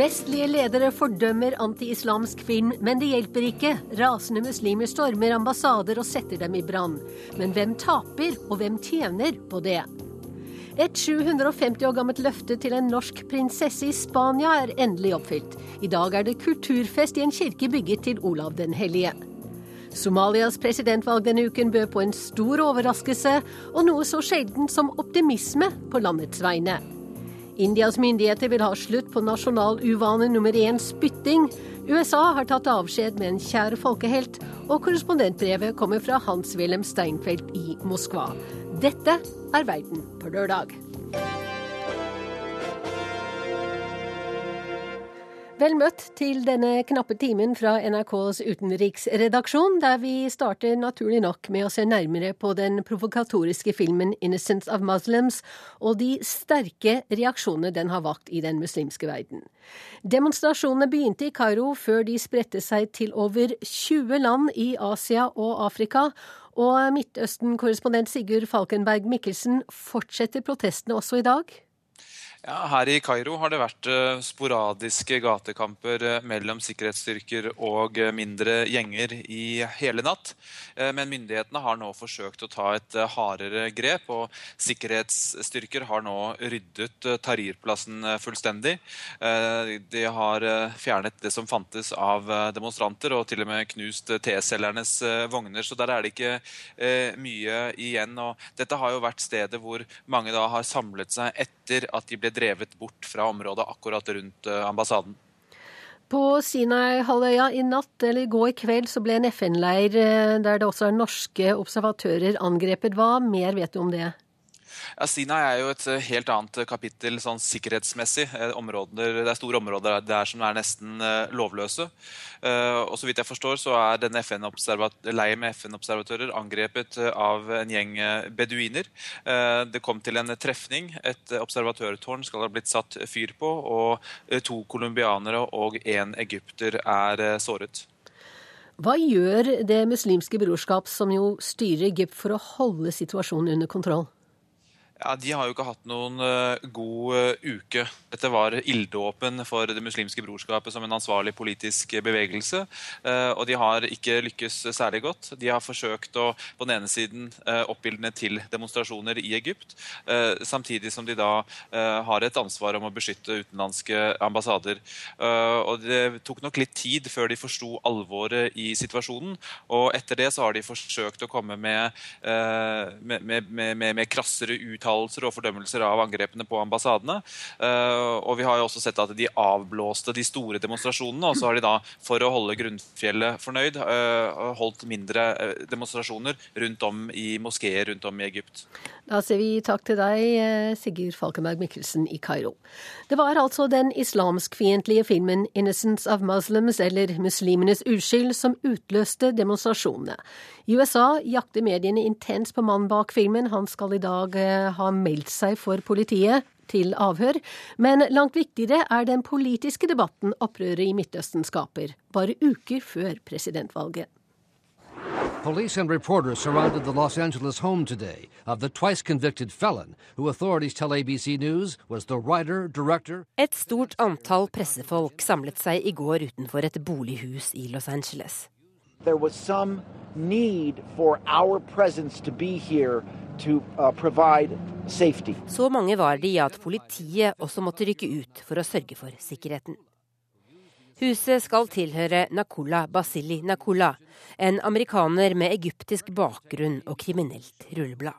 Vestlige ledere fordømmer anti-islamsk film, men det hjelper ikke. Rasende muslimer stormer ambassader og setter dem i brann. Men hvem taper, og hvem tjener på det? Et 750 år gammelt løfte til en norsk prinsesse i Spania er endelig oppfylt. I dag er det kulturfest i en kirke bygget til Olav den hellige. Somalias presidentvalg denne uken bød på en stor overraskelse, og noe så sjeldent som optimisme på landets vegne. Indias myndigheter vil ha slutt på nasjonal uvane nummer én spytting. USA har tatt avskjed med en kjær folkehelt, og korrespondentbrevet kommer fra Hans-Wilhelm Steinfeld i Moskva. Dette er Verden på lørdag. Vel møtt til denne knappe timen fra NRKs utenriksredaksjon, der vi starter naturlig nok med å se nærmere på den provokatoriske filmen 'Innocence of Muslims' og de sterke reaksjonene den har vakt i den muslimske verden. Demonstrasjonene begynte i Kairo før de spredte seg til over 20 land i Asia og Afrika, og Midtøsten-korrespondent Sigurd Falkenberg Mikkelsen fortsetter protestene også i dag? Ja, her i Kairo har det vært uh, sporadiske gatekamper uh, mellom sikkerhetsstyrker og uh, mindre gjenger i hele natt. men myndighetene har nå forsøkt å ta et hardere grep, og sikkerhetsstyrker har nå ryddet Tahrir-plassen fullstendig. de har fjernet det som fantes av demonstranter, og til og med knust T-selgernes vogner. Så der er det ikke mye igjen. og Dette har jo vært stedet hvor mange da har samlet seg etter at de ble drevet bort fra området akkurat rundt eh, ambassaden. På Sinai-halvøya i natt eller i går kveld så ble en FN-leir eh, der det også er norske observatører angrepet. Hva mer vet du om det? Ja, Sinai er jo et eh, helt annet eh, kapittel sånn sikkerhetsmessig. Eh, områder, det er store områder der som er nesten lovløse. Og så vidt jeg forstår, så er denne leir med FN-observatører angrepet av en gjeng beduiner. Det kom til en trefning. Et observatørtårn skal ha blitt satt fyr på, og to colombianere og én egypter er såret. Hva gjør Det muslimske brorskap, som jo styrer Egypt, for å holde situasjonen under kontroll? Ja, De har jo ikke hatt noen uh, god uh, uke. Dette var ilddåpen for Det muslimske brorskapet som en ansvarlig politisk bevegelse. Uh, og de har ikke lykkes særlig godt. De har forsøkt å på den ene siden oppildne til demonstrasjoner i Egypt, samtidig som de da har et ansvar om å beskytte utenlandske ambassader. og Det tok nok litt tid før de forsto alvoret i situasjonen. Og etter det så har de forsøkt å komme med, med, med, med, med krassere uttalelser uttalelser og fordømmelser av angrepene på ambassadene. Eh, og vi har jo også sett at de avblåste de store demonstrasjonene. Og så har de da, for å holde grunnfjellet fornøyd, eh, holdt mindre eh, demonstrasjoner rundt om i moskeer rundt om i Egypt. Da sier vi takk til deg, Sigurd Falkenberg Mikkelsen i Kairo. Det var altså den islamskfiendtlige filmen 'Innocence of Muslims', eller 'Muslimenes uskyld', som utløste demonstrasjonene. I USA jakter mediene intenst på mannen bak filmen. Han skal i dag ha meldt seg for politiet til avhør. Men langt viktigere er den politiske debatten opprøret i Midtøsten skaper, bare uker før presidentvalget. Police and reporters surrounded the Los Angeles home today of the twice convicted felon, who authorities tell ABC News was the writer, director Et stort antall pressefolk samlet seg i går utenfor et bolighus i Los Angeles. There was some need for our presence to be here to uh, provide safety. Så mange var de at politiet også måtte rykke ut for å sørge for sikkerheten. Huset skal tilhøre Nakula Basili Nakula, en amerikaner med egyptisk bakgrunn og kriminelt rulleblad.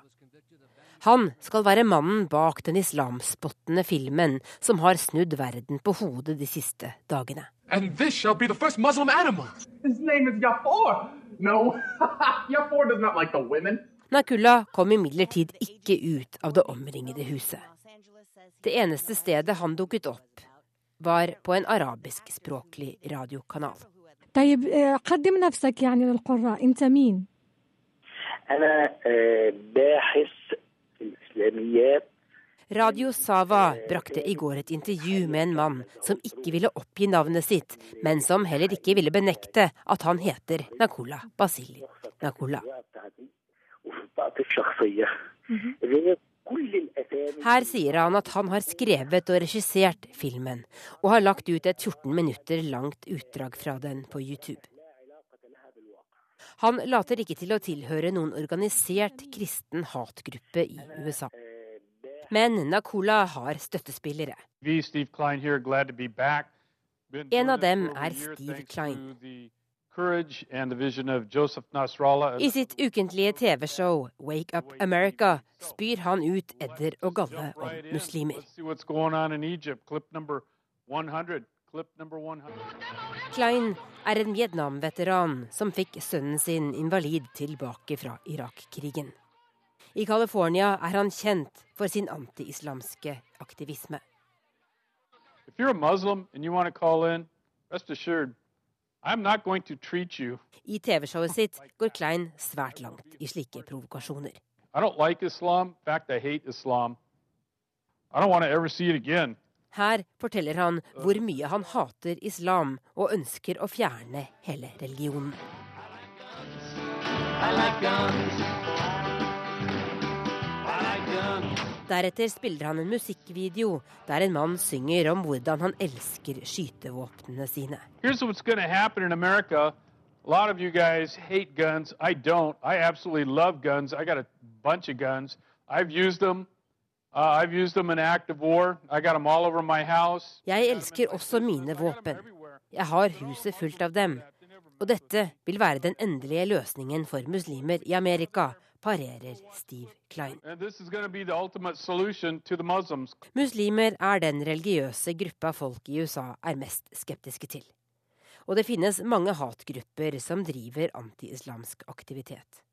Han skal være mannen bak den islamspottende filmen som har snudd verden på hodet de siste dagene. And this shall be the first Muslim animal. His name is Yafor. No, Yafor does not like the women. Nakula kom imidlertid ikke ut av det omringede huset. Det eneste stedet han dukket opp, var på en arabiskspråklig radiokanal. Radio Sava brakte i går et intervju med en mann som ikke ville oppgi navnet sitt, men som heller ikke ville benekte at han heter Nakola Basili Nakola. Mhm. Her sier han at han har skrevet og regissert filmen, og har lagt ut et 14 minutter langt utdrag fra den på YouTube. Han later ikke til å tilhøre noen organisert kristen hatgruppe i USA. Men Nakula har støttespillere. En av dem er Steve Klein. I sitt ukentlige TV-show Wake Up America spyr han ut edder og galle om muslimer. Klein er en Vietnam-veteran som fikk sønnen sin invalid tilbake fra Irak-krigen. I California er han kjent for sin anti-islamske aktivisme. If you're a Muslim and you want to call in, assured i TV-showet sitt går Klein svært langt i slike provokasjoner. Her forteller han hvor mye han hater islam og ønsker å fjerne hele religionen. I like guns. Deretter spiller han en musikkvideo der en mann synger om hvordan han elsker skytevåpnene sine. A lot of you guys hate guns. I don't. I absolutely love guns. I got a bunch of guns. I've used them. Uh, I've used them in active war. I got them all over my house. Jeg elsker også mine våpen. Jeg har huset fullt av dem. Og dette vil være den endelige løsningen for muslimer i Amerika, parerer Steve Klein. Muslimer er den religiøse gruppa folk i USA er mest skeptiske til. Og det finnes mange hatgrupper som driver anti-islamsk aktivitet.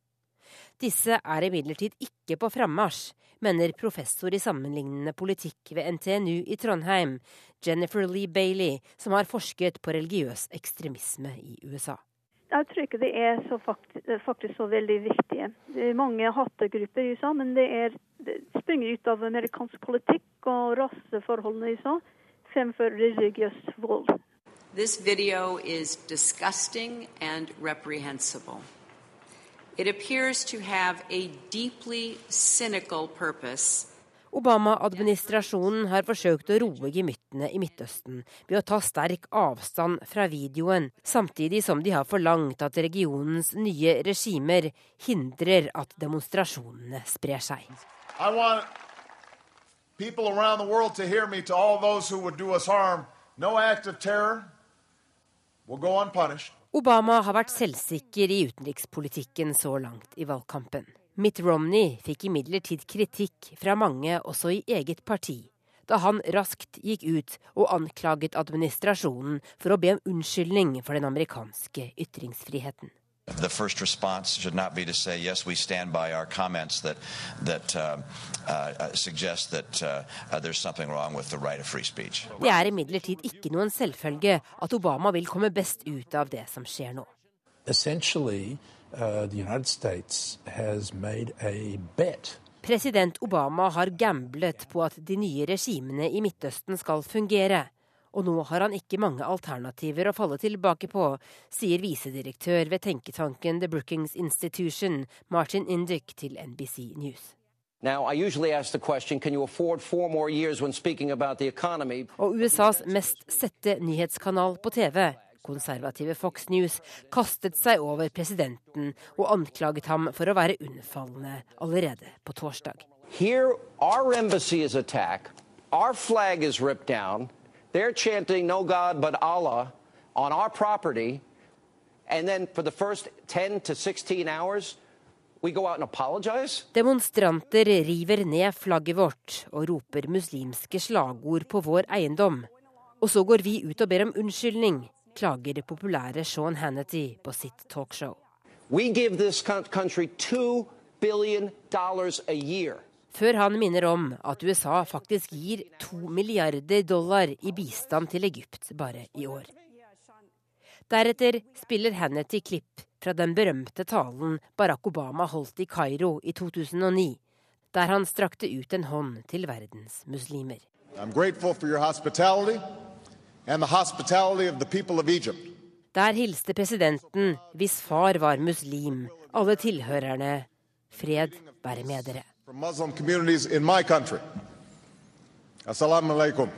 Disse er imidlertid ikke på frammarsj, mener professor i sammenlignende politikk ved NTNU i Trondheim, Jennifer Lee Bailey, som har forsket på religiøs ekstremisme i USA. Jeg tror ikke det er så faktisk, faktisk, så veldig viktig. Det er mange hattegrupper i USA, men det, er, det springer ut av amerikansk politikk og raseforholdene i USA fremfor religiøs vold. This video is disgusting and reprehensible. It appears to have a deeply cynical purpose Obama-administrasjonen har forsøkt å roe gemyttene i Midtøsten ved å ta sterk avstand fra videoen, samtidig som de har forlangt at regionens nye regimer hindrer at demonstrasjonene sprer seg. People around the world to hear me to all those who would do us harm. No act of terror will go unpunished. Obama har vært selvsikker i utenrikspolitikken så langt i valgkampen. Mitt Romney fikk imidlertid kritikk fra mange også i eget parti, da han raskt gikk ut og anklaget administrasjonen for å be om unnskyldning for den amerikanske ytringsfriheten. The first response should not be to say, yes, we stand by our comments that, that uh, uh, suggest that uh, uh there's something wrong with the right of free speech. Det er imidlertid ikke noen selvfølge at Obama vil komme best ut av det som skjer nå. Essentially, Uh, President Obama har gamblet på at de nye regimene i Midtøsten skal fungere. Og nå har han ikke mange alternativer å falle tilbake på, sier visedirektør ved tenketanken The Brookings Institution, Martin Indyk til NBC News. Now, question, Og USAs mest sette nyhetskanal på TV konservative Fox News kastet seg over presidenten og anklaget ham for å være unnfallende allerede på torsdag. Here, our embassy is attacked. Our flag is ripped down. They're chanting no God but Allah on our property. And then for the first 10 to 16 hours, we go out and apologize? Demonstranter river ned flagget vårt og roper muslimske slagord på vår eiendom. Og så går vi ut og ber om unnskyldning klager det populære Sean Hannity på sitt talkshow. Før han minner om at USA faktisk gir to milliarder dollar i bistand til Egypt bare i år. Deretter spiller Hannity klipp fra den berømte talen Barack Obama holdt i Kairo i 2009, der han strakte ut en hånd til verdens muslimer. I'm grateful for your hospitality Der hilste presidenten, hvis far var muslim, alle tilhørerne. Fred være med dere. Muslim communities in my country. Assalamu alaikum.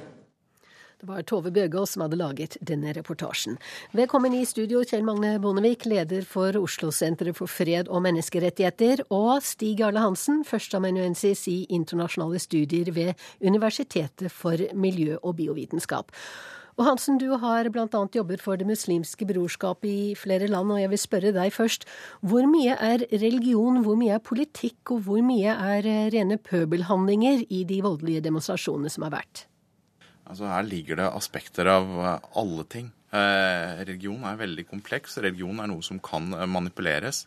Det var Tove Bjørgaas som hadde laget denne reportasjen. Velkommen i studio, Kjell Magne Bondevik, leder for Oslo-senteret for fred og menneskerettigheter, og Stig Arle Hansen, førsteamanuensis i internasjonale studier ved Universitetet for miljø og biovitenskap. Og Hansen, du har bl.a. jobbet for Det muslimske brorskapet i flere land, og jeg vil spørre deg først. Hvor mye er religion, hvor mye er politikk, og hvor mye er rene pøbelhandlinger i de voldelige demonstrasjonene som har vært? Altså Her ligger det aspekter av eh, alle ting. Eh, religion er veldig kompleks. Religion er noe som kan eh, manipuleres.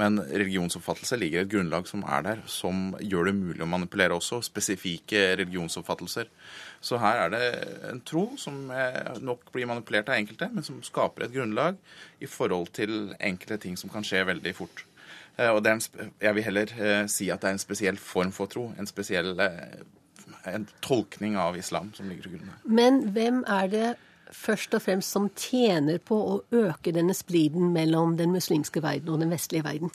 Men religionsoppfattelse ligger et grunnlag som er der, som gjør det mulig å manipulere også. Spesifikke religionsoppfattelser. Så her er det en tro som nok blir manipulert av enkelte, men som skaper et grunnlag i forhold til enkelte ting som kan skje veldig fort. Og en, jeg vil heller si at det er en spesiell form for tro. En spesiell en tolkning av islam som ligger til grunn. Men hvem er det først og fremst som tjener på å øke denne spliden mellom den muslimske verden og den vestlige verden?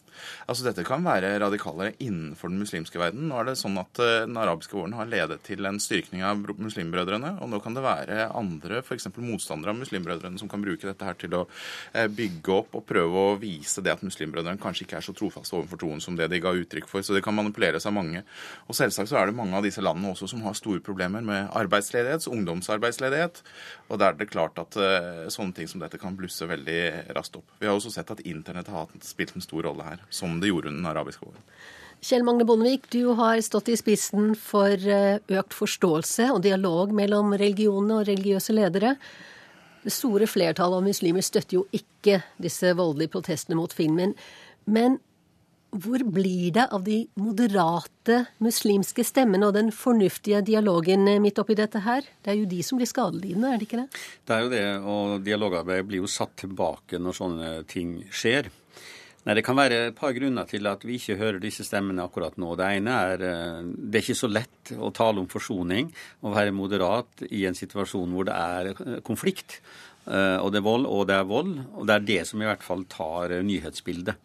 Altså Dette kan være radikalere innenfor den muslimske verden. Nå er det sånn at uh, Den arabiske våren har ledet til en styrkning av muslimbrødrene. Og nå kan det være andre, f.eks. motstandere av muslimbrødrene, som kan bruke dette her til å uh, bygge opp og prøve å vise det at muslimbrødrene kanskje ikke er så trofaste overfor troen som det de ga uttrykk for. Så det kan manipuleres av mange. Og selvsagt så er det mange av disse landene også som har store problemer med arbeidsledighet, ungdomsarbeidsledighet. og der det klart at uh, sånne ting som dette kan blusse veldig raskt opp. Vi har også sett at internett har spilt en stor rolle her, som det gjorde under den arabiske våren. Kjell Magne Bondevik, du har stått i spissen for eh, økt forståelse og dialog mellom religionene og religiøse ledere. Det store flertallet av muslimer støtter jo ikke disse voldelige protestene mot filmen. Men hvor blir det av de moderate muslimske stemmene og den fornuftige dialogen midt oppi dette her? Det er jo de som blir skadelidende, er det ikke det? Det er jo det, og dialogarbeid blir jo satt tilbake når sånne ting skjer. Nei, Det kan være et par grunner til at vi ikke hører disse stemmene akkurat nå. Det ene er eh, det er ikke så lett å tale om forsoning og være moderat i en situasjon hvor det er eh, konflikt. Eh, og det er vold, og det er vold. Og det er det som i hvert fall tar nyhetsbildet.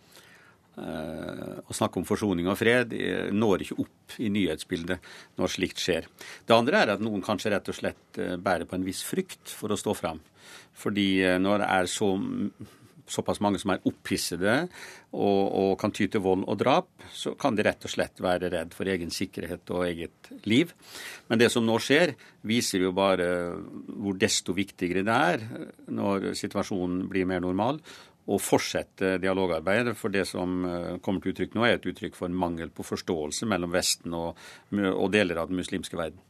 Eh, å snakke om forsoning og fred eh, når ikke opp i nyhetsbildet når slikt skjer. Det andre er at noen kanskje rett og slett eh, bærer på en viss frykt for å stå fram. Fordi når det er så, såpass mange som er opphissede og, og, kan ty til vold og drap, så kan de rett og slett være redd for egen sikkerhet og eget liv. Men det som nå skjer, viser jo bare hvor desto viktigere det er når situasjonen blir mer normal å fortsette dialogarbeidet. For det som eh, kommer til uttrykk nå, er et uttrykk for mangel på forståelse mellom Vesten og, og deler av den muslimske verden.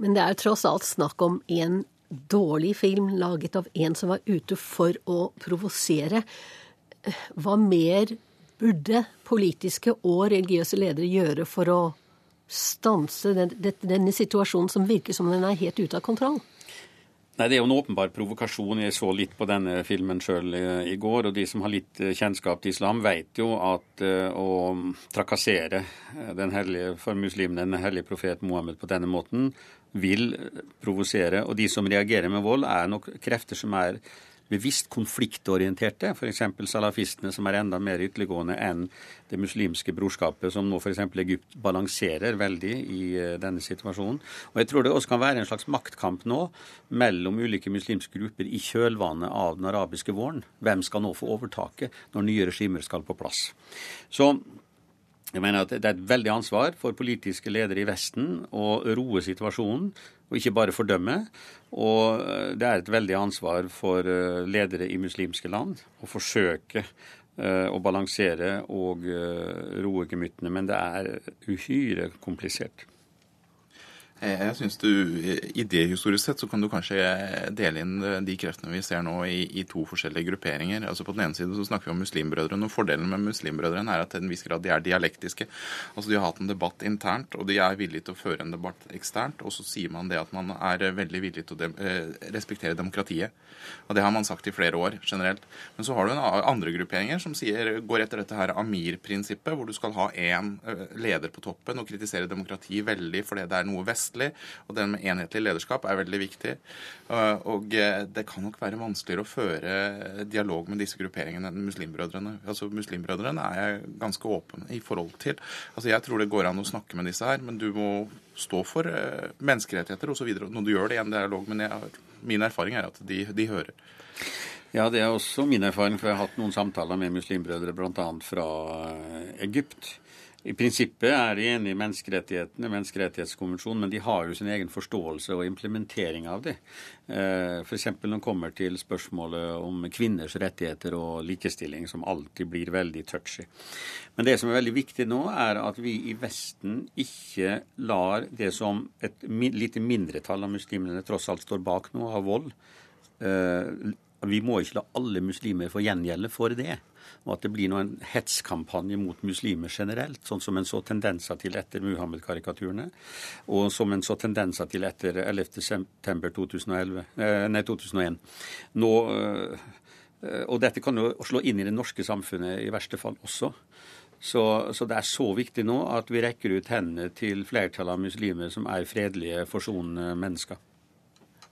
Men det er tross alt snakk om en dårlig film laget av en som var ute for å provosere. Hva mer burde politiske og religiøse ledere gjøre for å stanse denne situasjonen som virker som den er helt ute av kontroll? Nei, Det er jo en åpenbar provokasjon. Jeg så litt på denne filmen sjøl i går. Og de som har litt eh, kjennskap til islam, vet jo at uh, å trakassere eh, den hellige, for muslimene den hellige profet Mohammed på denne måten vil provosere. Og de som reagerer med vold, er nok krefter som er bevisst konfliktorienterte, f.eks. salafistene, som er enda mer ytterliggående enn det muslimske brorskapet, som nå f.eks. Egypt balanserer veldig i eh, denne situasjonen. Og Jeg tror det også kan være en slags maktkamp nå mellom ulike muslimske grupper i kjølvannet av den arabiske våren. Hvem skal nå få overtaket når nye regimer skal på plass? Så jeg mener at Det er et veldig ansvar for politiske ledere i Vesten å roe situasjonen, og ikke bare fordømme. Og eh, det er et veldig ansvar for eh, ledere i muslimske land å forsøke eh, å balansere og roe gemyttene, men det er uhyre komplisert. Eh, jeg synes du, Idéhistorisk sett så kan du kanskje dele inn eh, de kreftene vi ser nå i, i, to forskjellige grupperinger. Altså På den ene siden så snakker vi om muslimbrødrene. og Fordelen med muslimbrødrene er at til en viss grad de er dialektiske. Altså De har hatt en debatt internt, og de er villige til å føre en debatt eksternt. Og så sier man det at man er veldig villig til å de eh, respektere demokratiet. Og Det har man sagt i flere år generelt. Men så har du en andre grupperinger som sier, går etter dette her Amir-prinsippet, hvor du skal ha én leder på toppen og kritisere demokrati veldig fordi det er noe vest vestlig. Og den med enhetlig lederskap er veldig viktig. Og det kan nok være vanskeligere å føre dialog med disse grupperingene enn Muslimbrødrene. Altså Muslimbrødrene er jeg ganske åpen i forhold til. Altså Jeg tror det går an å snakke med disse her, men du må stå for menneskerettigheter osv. når du gjør det i en dialog. Men jeg, min erfaring er at de, de hører. Ja, det er også min erfaring, for jeg har hatt noen samtaler med muslimbrødre bl.a. fra Egypt. I prinsippet er de enig i menneskerettighetene, menneskerettighetskonvensjonen, men de har jo sin egen forståelse og implementering av det. Eh, F.eks. når det kommer til spørsmålet om kvinners rettigheter og likestilling, som alltid blir veldig touchy. Men det som er veldig viktig nå, er at vi i Vesten ikke lar det som et lite mindretall av muslimene tross alt står bak nå, av vold. Eh, vi må ikke la alle muslimer få gjengjelde for det og at det blir en hetskampanje mot muslimer generelt, sånn som en så tendenser til etter Muhammed-karikaturene, og som en så tendenser til etter 11.9.2011, eh, nei, 2001. Nå, eh, og dette kan jo slå inn i det norske samfunnet i verste fall også. Så, så, det er så viktig nå at vi rekker ut hendene til flertallet av muslimer som er fredelige, forsonende mennesker.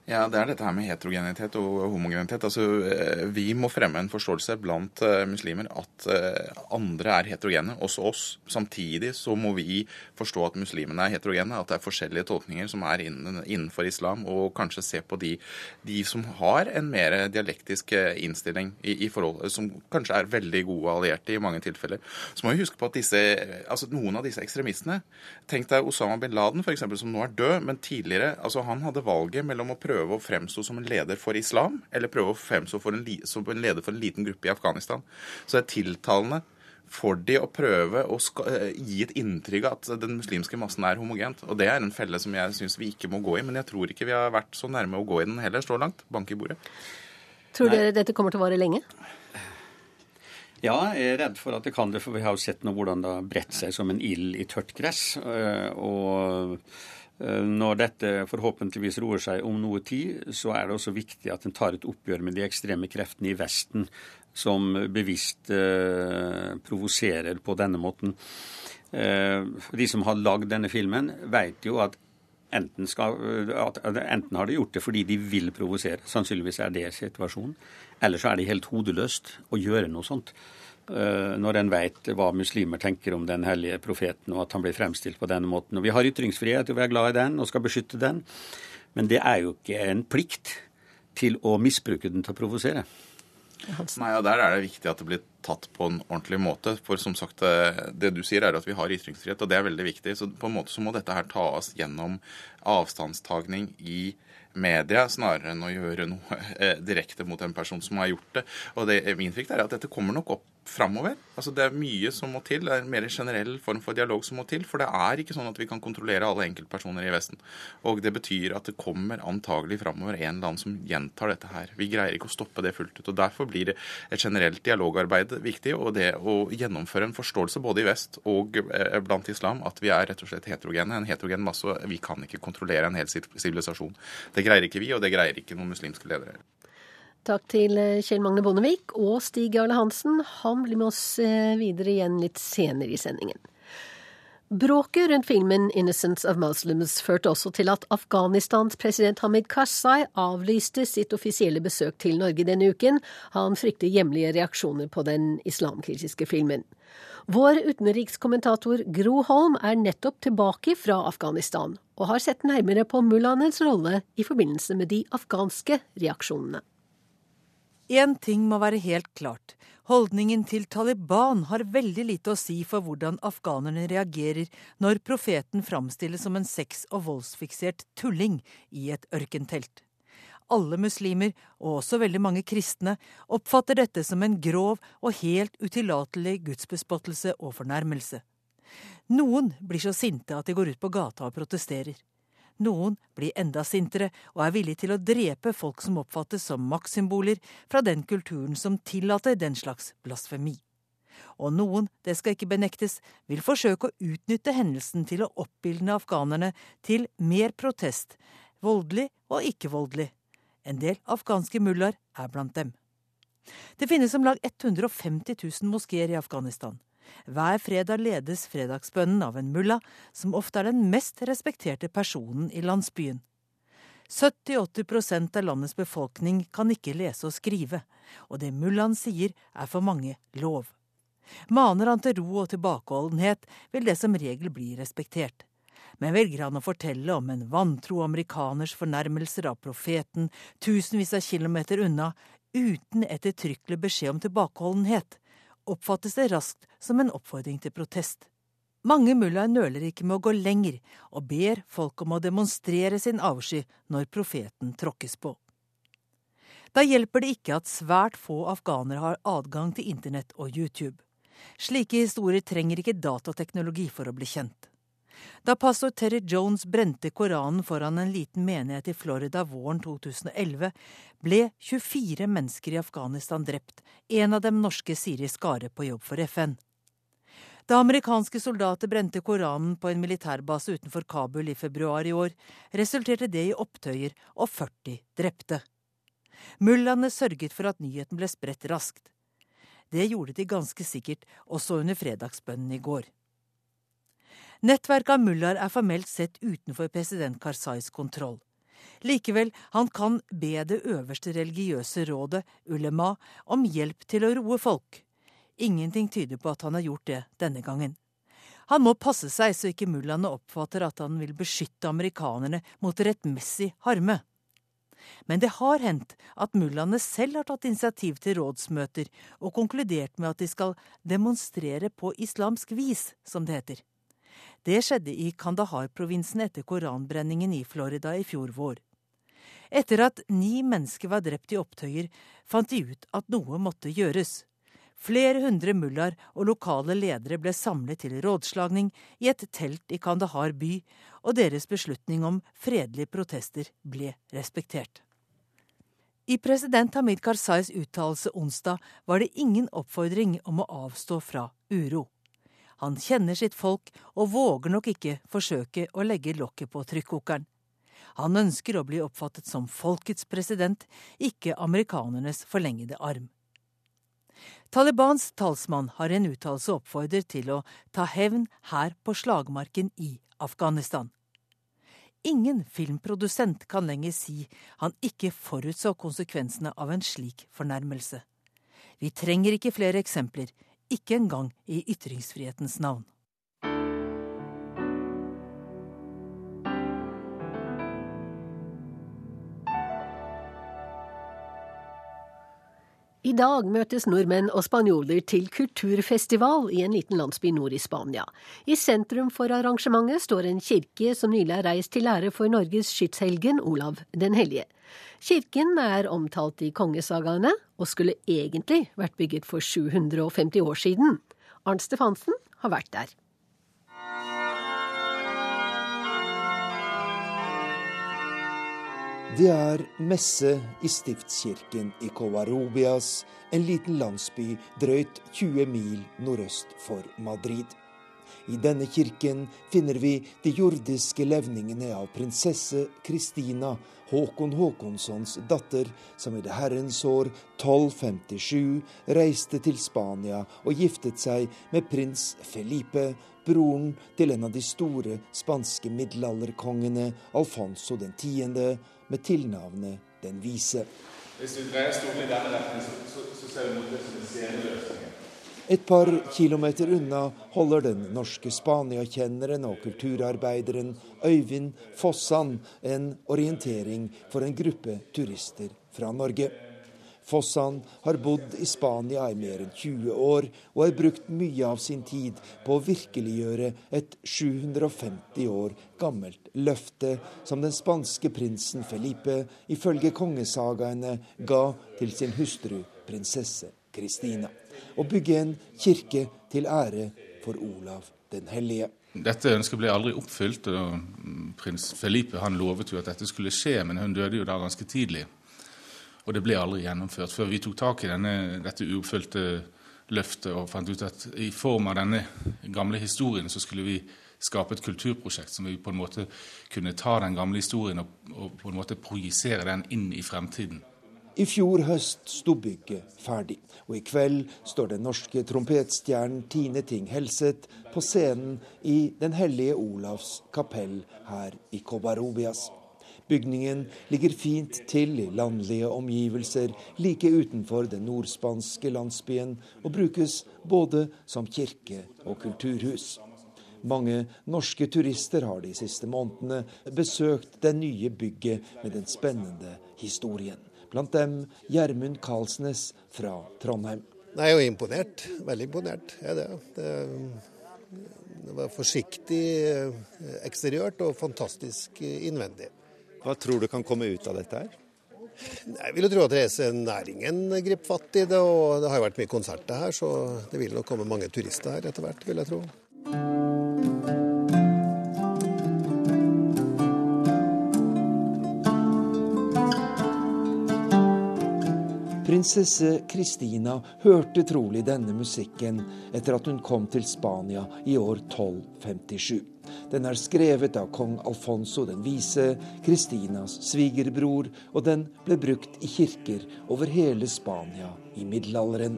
Ja, Det er dette her med heterogenitet og homogenitet. Altså, eh, Vi må fremme en forståelse blant uh, muslimer at uh, andre er heterogene, også oss. Samtidig så må vi forstå at muslimene er heterogene, at det er forskjellige tolkninger som er innenfor islam, og kanskje se på de, de som har en mer dialektisk innstilling i, i, forhold, som kanskje er veldig gode allierte i mange tilfeller. Så må vi huske på at disse, altså noen av disse ekstremistene Tenk deg Osama bin Laden, f.eks., som nå er død, men tidligere altså han hadde valget mellom å prøve prøve å fremstå som en leder for islam, eller prøve å fremstå en, som en leder for en liten gruppe i Afghanistan. Så det er tiltalende for de å prøve å eh, gi et inntrykk av at den muslimske massen er homogent. Og det er en felle som jeg syns vi ikke må gå i. Men jeg tror ikke vi har vært så nærme å gå i den heller så langt. Bank i bordet. Tror dere dette kommer til å vare lenge? Ja, jeg er redd for at det kan det, for vi har jo sett nå hvordan det har bredt seg som en ild i tørt gress. Eh, og når dette forhåpentligvis roer seg om noe tid, så er det også viktig at en tar et oppgjør med de ekstreme kreftene i Vesten som bevisst eh, provoserer på denne måten. Eh, de som har lagd denne filmen, vet jo at enten, skal, at enten har de gjort det fordi de vil provosere, sannsynligvis er det situasjonen, eller så er det helt hodeløst å gjøre noe sånt. Eh, når en vet hva muslimer tenker om den hellige profeten, og at han blir fremstilt på denne måten. Og Vi har ytringsfrihet, og vi er glad i den og skal beskytte den. Men det er jo ikke en plikt til å misbruke den til å provosere. Nei, og Der er det viktig at det blir tatt på en ordentlig måte. For som sagt, eh, det du sier er at vi har ytringsfrihet, og det er veldig viktig. Så på en måte så må dette her tas gjennom avstandstagning i media, snarere enn å gjøre noe eh, direkte mot en person som har gjort det. Og det, Min frykt er at dette kommer nok opp framover. Altså, det er mye som må til. Det er en mer generell form for dialog som må til. For det er ikke sånn at vi kan kontrollere alle enkeltpersoner i Vesten. Og det betyr at det kommer antagelig framover en eller annen som gjentar dette her. Vi greier ikke å stoppe det fullt ut. og Derfor blir det et generelt dialogarbeid viktig, og det å gjennomføre en forståelse både i vest og eh, blant islam at vi er rett og slett heterogene. En heterogen masse. Vi kan ikke kontrollere en hel sivilisasjon. Det greier ikke vi, og det greier ikke noen muslimske ledere. Takk til eh, Kjell Magne Bondevik og Stig Jarle Hansen. Han blir med oss eh, videre igjen litt senere i sendingen. Bråket rundt filmen 'Innocence of Muslims' førte også til at Afghanistans president Hamid Karzai avlyste sitt offisielle besøk til Norge denne uken. Han frykter hjemlige reaksjoner på den islamkritiske filmen. Vår utenrikskommentator Gro Holm er nettopp tilbake fra Afghanistan, og har sett nærmere på mullaenes rolle i forbindelse med de afghanske reaksjonene. Én ting må være helt klart. Holdningen til Taliban har veldig lite å si for hvordan afghanerne reagerer når profeten framstilles som en sex- og voldsfiksert tulling i et ørkentelt. Alle muslimer, og også veldig mange kristne, oppfatter dette som en grov og helt utillatelig gudsbespottelse og fornærmelse. Noen blir så sinte at de går ut på gata og protesterer. Noen blir enda sintere og er villige til å drepe folk som oppfattes som maktsymboler fra den kulturen som tillater den slags blasfemi. Og noen, det skal ikke benektes, vil forsøke å utnytte hendelsen til å oppildne afghanerne til mer protest, voldelig og ikke-voldelig. En del afghanske mullaer er blant dem. Det finnes om lag 150 000 moskeer i Afghanistan. Hver fredag ledes fredagsbønnen av en mulla, som ofte er den mest respekterte personen i landsbyen. 70-80 av landets befolkning kan ikke lese og skrive, og det mullaen sier er for mange lov. Maner han til ro og tilbakeholdenhet, vil det som regel bli respektert. Men velger han å fortelle om en vantro amerikaners fornærmelser av profeten tusenvis av kilometer unna, uten ettertrykkelig beskjed om tilbakeholdenhet, oppfattes det raskt som en oppfordring til protest. Mange mullaer nøler ikke med å gå lenger, og ber folk om å demonstrere sin avsky når profeten tråkkes på. Da hjelper det ikke at svært få afghanere har adgang til internett og YouTube. Slike historier trenger ikke datateknologi for å bli kjent. Da pastor Terry Jones brente Koranen foran en liten menighet i Florida våren 2011, ble 24 mennesker i Afghanistan drept, en av dem norske Siri Skare på jobb for FN. Da amerikanske soldater brente Koranen på en militærbase utenfor Kabul i februar i år, resulterte det i opptøyer og 40 drepte. Mullaene sørget for at nyheten ble spredt raskt. Det gjorde de ganske sikkert også under fredagsbønnen i går. Nettverket av mullaer er formelt sett utenfor president Karzais kontroll. Likevel, han kan be det øverste religiøse rådet, ulema, om hjelp til å roe folk. Ingenting tyder på at han har gjort det denne gangen. Han må passe seg så ikke mullaene oppfatter at han vil beskytte amerikanerne mot rettmessig harme. Men det har hendt at mullaene selv har tatt initiativ til rådsmøter og konkludert med at de skal demonstrere på islamsk vis, som det heter. Det skjedde i Kandahar-provinsen etter koranbrenningen i Florida i fjor vår. Etter at ni mennesker var drept i opptøyer, fant de ut at noe måtte gjøres. Flere hundre mullaer og lokale ledere ble samlet til rådslagning i et telt i Kandahar by, og deres beslutning om fredelige protester ble respektert. I president Hamid Karzais uttalelse onsdag var det ingen oppfordring om å avstå fra uro. Han kjenner sitt folk og våger nok ikke forsøke å legge lokket på trykkokeren. Han ønsker å bli oppfattet som folkets president, ikke amerikanernes forlengede arm. Talibans talsmann har en uttalelse oppfordret til å ta hevn her på slagmarken i Afghanistan. Ingen filmprodusent kan lenger si han ikke forutså konsekvensene av en slik fornærmelse. Vi trenger ikke flere eksempler, ikke engang i ytringsfrihetens navn. I dag møtes nordmenn og spanjoler til kulturfestival i en liten landsby nord i Spania. I sentrum for arrangementet står en kirke som nylig er reist til ære for Norges skytshelgen Olav den hellige. Kirken er omtalt i kongesagaene, og skulle egentlig vært bygget for 750 år siden. Arnt Stefansen har vært der. Det er messe i stiftskirken i Covarrubias, en liten landsby drøyt 20 mil nordøst for Madrid. I denne kirken finner vi de jordiske levningene av prinsesse Kristina, Håkon Håkonssons datter, som i det herrens år 1257 reiste til Spania og giftet seg med prins Felipe, broren til en av de store spanske middelalderkongene, Alfonso 10., med tilnavnet Den vise. Hvis du dreier stolen i denne retningen, så, så, så ser du mot det som en sceneløsning. Et par kilometer unna holder den norske Spania-kjenneren og kulturarbeideren Øyvind Fossan en orientering for en gruppe turister fra Norge. Fossan har bodd i Spania i mer enn 20 år, og har brukt mye av sin tid på å virkeliggjøre et 750 år gammelt løfte som den spanske prinsen Felipe ifølge kongesagaene ga til sin hustru prinsesse Kristina å bygge en kirke til ære for Olav den hellige. Dette ønsket ble aldri oppfylt. og Prins Felipe han lovet jo at dette skulle skje, men hun døde jo da ganske tidlig. Og det ble aldri gjennomført før vi tok tak i denne, dette uoppfylte løftet og fant ut at i form av denne gamle historien så skulle vi skape et kulturprosjekt som vi på en måte kunne ta den gamle historien og, og på en måte projisere den inn i fremtiden. I fjor høst sto bygget ferdig, og i kveld står den norske trompetstjernen Tine Ting Helseth på scenen i Den hellige Olavs kapell her i Kobarobias. Bygningen ligger fint til i landlige omgivelser like utenfor den nordspanske landsbyen, og brukes både som kirke og kulturhus. Mange norske turister har de siste månedene besøkt det nye bygget med den spennende historien. Blant dem Gjermund Karlsnes fra Trondheim. Jeg er jo imponert. Veldig imponert. Ja, det. det. Det var forsiktig eh, eksteriørt og fantastisk innvendig. Hva tror du kan komme ut av dette her? Jeg vil jo tro at reisenæringen griper fatt i det, og det har jo vært mye konserter her, så det vil nok komme mange turister her etter hvert, vil jeg tro. Prinsesse Kristina hørte trolig denne musikken etter at hun kom til Spania i år 1257. Den er skrevet av kong Alfonso den vise, Kristinas svigerbror, og den ble brukt i kirker over hele Spania i middelalderen.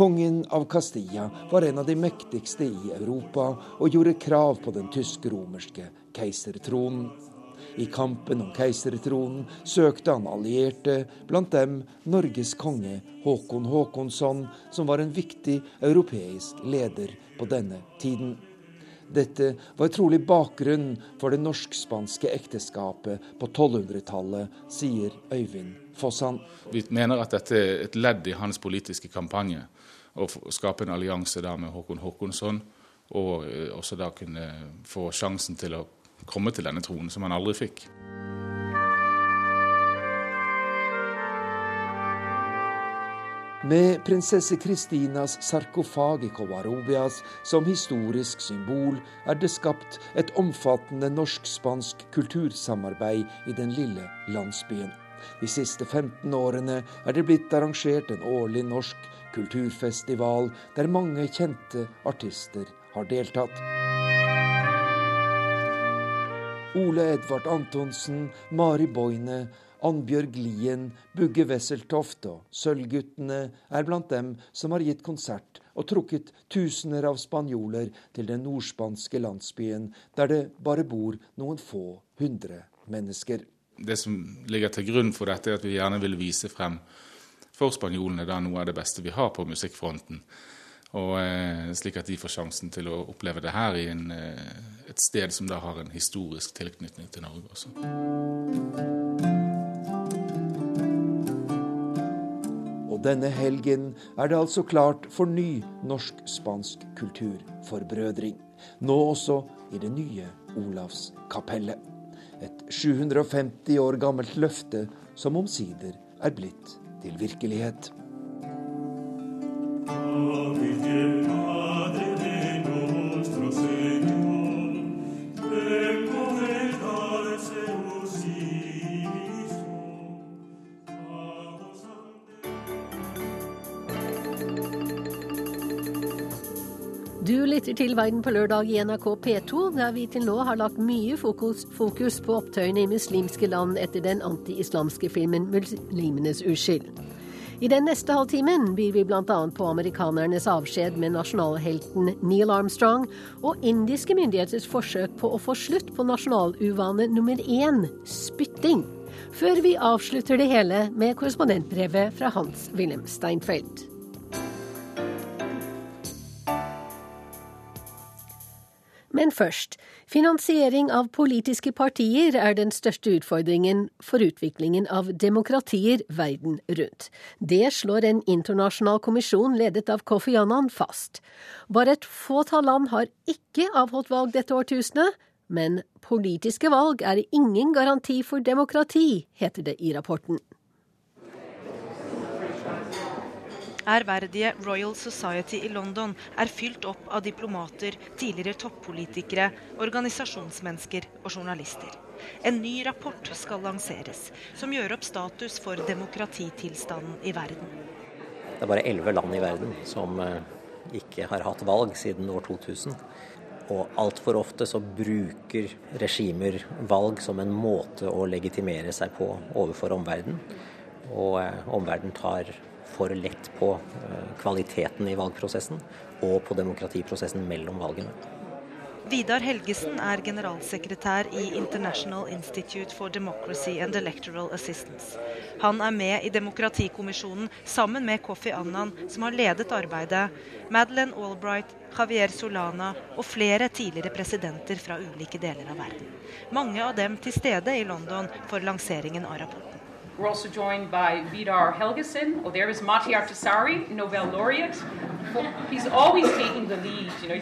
Kongen av Castilla var en av de mektigste i Europa og gjorde krav på den tysk-romerske keisertronen. I kampen om keisertronen søkte han allierte, blant dem Norges konge Håkon Håkonsson, som var en viktig europeisk leder på denne tiden. Dette var trolig bakgrunnen for det norsk-spanske ekteskapet på 1200-tallet, sier Øyvind Fossan. Vi mener at dette er et ledd i hans politiske kampanje, å skape en allianse med Håkon Håkonsson, og eh, også da kunne få sjansen til å komme til denne tronen, som han aldri fikk. Med prinsesse Kristinas sarkofag i Covarrubias som historisk symbol er det skapt et omfattende norsk-spansk kultursamarbeid i den lille landsbyen. De siste 15 årene er det blitt arrangert en årlig norsk kulturfestival der mange kjente artister har deltatt. Ole Edvard Antonsen, Mari Boine, Annbjørg Lien, Bugge Wesseltoft og Sølvguttene er blant dem som har gitt konsert og trukket tusener av spanjoler til den nordspanske landsbyen, der det bare bor noen få hundre mennesker. Det som ligger til grunn for dette, er at vi gjerne vil vise frem for spanjolene da noe av det beste vi har på musikkfronten. Og eh, Slik at de får sjansen til å oppleve det her i en, eh, et sted som da har en historisk tilknytning til Norge også. Og denne helgen er det altså klart for ny norsk-spansk kulturforbrødring. Nå også i det nye Olavskapellet. Et 750 år gammelt løfte som omsider er blitt til virkelighet. Du lytter til Verden på lørdag i NRK P2, der vi til nå har lagt mye fokus, fokus på opptøyene i muslimske land etter den anti-islamske filmen 'Muslimenes uskyld'. I den neste halvtimen byr vi bl.a. på amerikanernes avskjed med nasjonalhelten Neil Armstrong og indiske myndigheters forsøk på å få slutt på nasjonaluvane nummer én spytting. Før vi avslutter det hele med korrespondentbrevet fra Hans-Wilhelm Steinfeld. Men først. Finansiering av politiske partier er den største utfordringen for utviklingen av demokratier verden rundt. Det slår en internasjonal kommisjon ledet av Kofi Annan fast. Bare et fåtall land har ikke avholdt valg dette årtusenet, men politiske valg er ingen garanti for demokrati, heter det i rapporten. Ærverdige Royal Society i London er fylt opp av diplomater, tidligere toppolitikere, organisasjonsmennesker og journalister. En ny rapport skal lanseres, som gjør opp status for demokratitilstanden i verden. Det er bare elleve land i verden som eh, ikke har hatt valg siden år 2000. Og altfor ofte så bruker regimer valg som en måte å legitimere seg på overfor omverdenen. Og eh, omverdenen tar for lett på eh, kvaliteten i valgprosessen og på demokratiprosessen mellom valgene. Vidar Helgesen er generalsekretær i International Institute for Democracy and Electoral Assistance. Han er med i Demokratikommisjonen sammen med Kofi Annan, som har ledet arbeidet, Madeleine Albright, Javier Solana og flere tidligere presidenter fra ulike deler av verden. Mange av dem til stede i London for lanseringen av rapporten. We're also joined by Vidar Helgesen. Oh, there is Matti Artisari, Nobel laureate. He's always taking the lead, you know.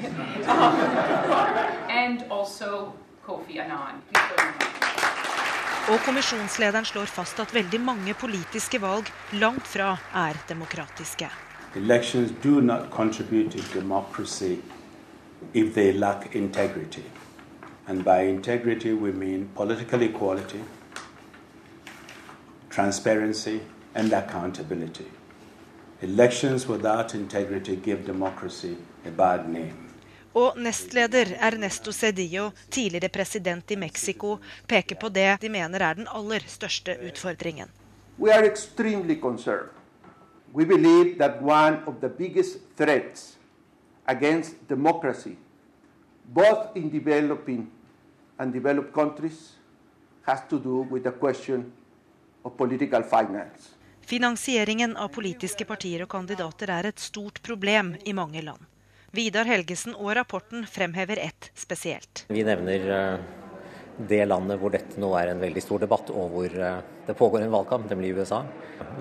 and also Kofi Annan. Og kommisjonslederen slår fast at veldig mange politiske valg langt fra er demokratiske. Elections do not contribute to democracy if they lack integrity. And by integrity we mean political equality, transparency, and accountability. Elections without integrity give democracy a bad name. Og nestleder Ernesto Cedillo, tidligere president i Mexico, peker på det de mener er den aller største utfordringen. We are extremely concerned. We believe that one of the biggest threats against democracy, both in developing and developed countries, has to do with the question Finansieringen av politiske partier og kandidater er et stort problem i mange land. Vidar Helgesen og rapporten fremhever ett spesielt. Vi nevner eh, det landet hvor dette nå er en veldig stor debatt, og hvor eh, det pågår en valgkamp, nemlig USA.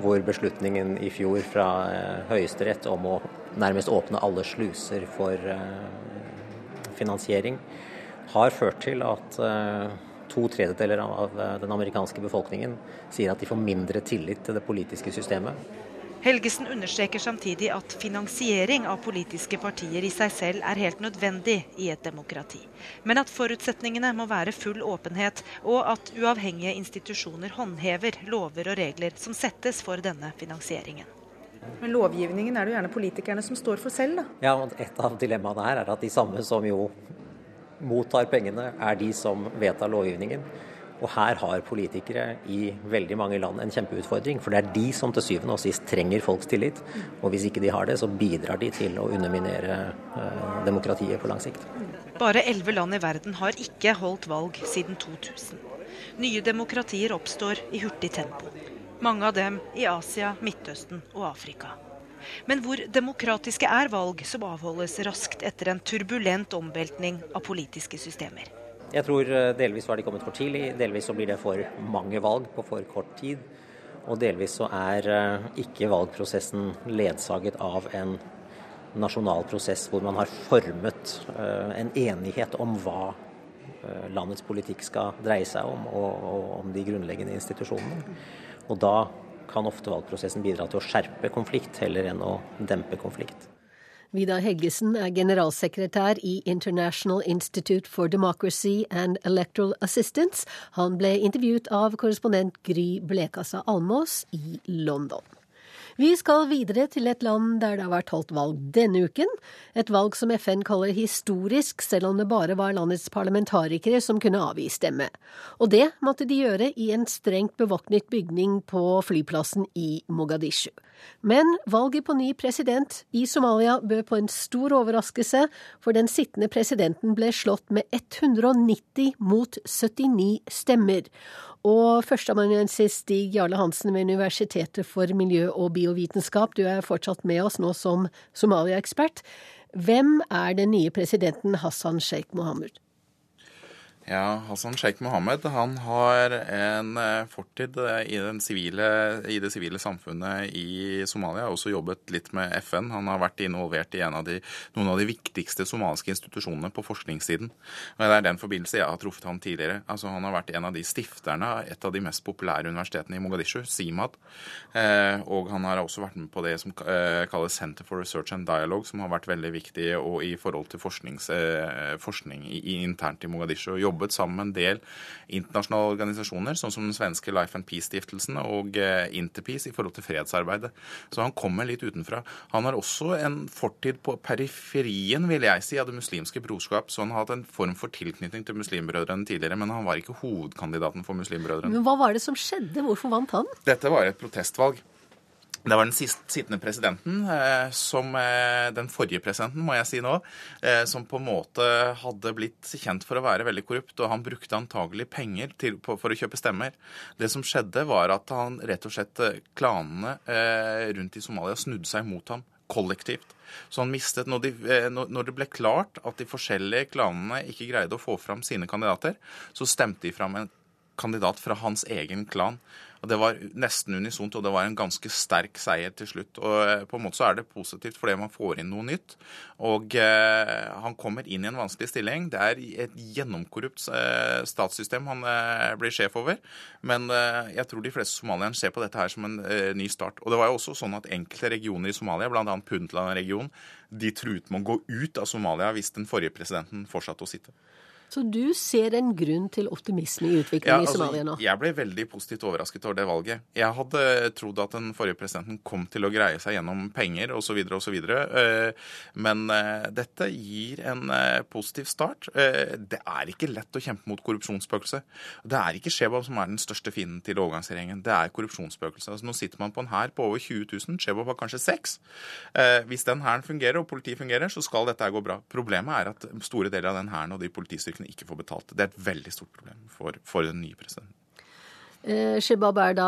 Hvor beslutningen i fjor fra eh, Høyesterett om å nærmest åpne alle sluser for finansiering har ført til at to tredjedeler av eh, den amerikanske befolkningen sier at de får mindre tillit til det politiske systemet. Helgesen understreker samtidig at finansiering av politiske partier i seg selv er helt nødvendig i et demokrati. Men at forutsetningene må være full åpenhet, og at uavhengige institusjoner håndhever lover og regler som settes for denne finansieringen. Men lovgivningen er det jo gjerne politikerne som står for selv, da? Ja, og Et av dilemmaene her er at de samme som jo mottar pengene, er de som vedtar lovgivningen. Og her har politikere i veldig mange land en kjempeutfordring. For det er de som til syvende og sist trenger folks tillit. Og hvis ikke de har det, så bidrar de til å underminere uh, demokratiet på lang sikt. Bare elleve land i verden har ikke holdt valg siden 2000. Nye demokratier oppstår i hurtig tempo. Mange av dem i Asia, Midtøsten og Afrika. Men hvor demokratiske er valg som avholdes raskt etter en turbulent omveltning av politiske systemer? Jeg tror eh, delvis var de kommet for tidlig, delvis så blir det for mange valg på for kort tid. Og delvis så er eh, ikke valgprosessen ledsaget av en nasjonal prosess hvor man har formet eh, en enighet om hva landets politikk skal dreie seg om, og, om de grunnleggende institusjonene. Og da kan ofte valgprosessen bidra til å skjerpe konflikt heller enn å dempe konflikt. Vidar Heggesen er generalsekretær i International Institute for Democracy and Electoral Assistance. Han ble intervjuet av korrespondent Gry Blekassa Almås i London. Vi skal videre til et land der det har vært holdt valg denne uken. Et valg som FN kaller historisk, selv om det bare var landets parlamentarikere som kunne avgi stemme. Og det måtte de gjøre i en strengt bevåknet bygning på flyplassen i Mogadishu. Men valget på ny president i Somalia bød på en stor overraskelse, for den sittende presidenten ble slått med 190 mot 79 stemmer. Og førsteamanuensis Stig Jarle Hansen ved Universitetet for miljø- og biovitenskap, du er fortsatt med oss nå som Somalia-ekspert. Hvem er den nye presidenten Hassan Sheikh Mohammed? Ja, Hassan Sheikh Mohammed han har en eh, fortid eh, i, sivile, i, det sivile samfunnet i Somalia. Har også jobbet litt med FN. Han har vært involvert i av de, noen av de viktigste somaliske institusjonene på forskningssiden. Og Det er den forbindelse jeg har truffet han tidligere. Altså, han har vært en av de stifterne av et av de mest populære universitetene i Mogadishu, SIMAD. Eh, og han har også vært med på det som kalles Center for Research and Dialogue, som har vært veldig viktig i forhold til forskning internt i Mogadishu. og jobbet sammen med en del internasjonale organisasjoner, sånn som den svenske Life and Peace-stiftelsen og eh, Interpeace i forhold til fredsarbeidet. Så han kommer litt utenfra. Han har også en fortid på periferien, vil jeg si, av det muslimske brorskap. Så han har hatt en form for tilknytning til Muslimbrødrene tidligere, men han var ikke hovedkandidaten for Muslimbrødrene. Men hva var det som skjedde? Hvorfor vant han? Dette var et protestvalg. Det var den sist, sittende presidenten, eh, som eh, den forrige presidenten, må jeg si nå, eh, som på en måte hadde blitt kjent for å være veldig korrupt. Og han brukte antagelig penger til, for å kjøpe stemmer. Det som skjedde, var at han rett og slett Klanene rundt i Somalia snudde seg mot ham kollektivt. Så han mistet, når, de, når det ble klart at de forskjellige klanene ikke greide å få fram sine kandidater, så stemte de fram en kandidat fra hans egen klan. Og Det var nesten unisont, og det var en ganske sterk seier til slutt. Og eh, På en måte så er det positivt fordi man får inn noe nytt. Og eh, han kommer inn i en vanskelig stilling. Det er et gjennomkorrupt eh, statssystem han eh, blir sjef over. Men eh, jeg tror de fleste somalierne ser på dette her som en eh, ny start. Og det var jo også sånn at enkelte regioner i Somalia, bl.a. Puntland-regionen, de truet med å gå ut av Somalia hvis den forrige presidenten fortsatte å sitte. Så du ser en grunn til optimisme i utviklingen Ja, i Somalia nå? altså, jeg ble veldig positivt overrasket over det valget. Jeg hadde trodd at den forrige presidenten kom til å greie seg gjennom penger osv. osv. Men eh, dette gir en eh, positiv start. Eh, Det er ikke lett å kjempe mot korrupsjonsspøkelset. Det er ikke Shebab som er den største fienden til overgangsregjeringen. Det er korrupsjonsspøkelset. Altså, nå sitter man på en hær på over 20 000. Shebab har kanskje seks. Hvis den hæren fungerer og politiet fungerer, så skal dette gå bra. Problemet er at store deler av den hæren og de politistyrkene ikke får betalt. Det er et veldig stort problem for, for den nye presidenten. Eh, Shebab er da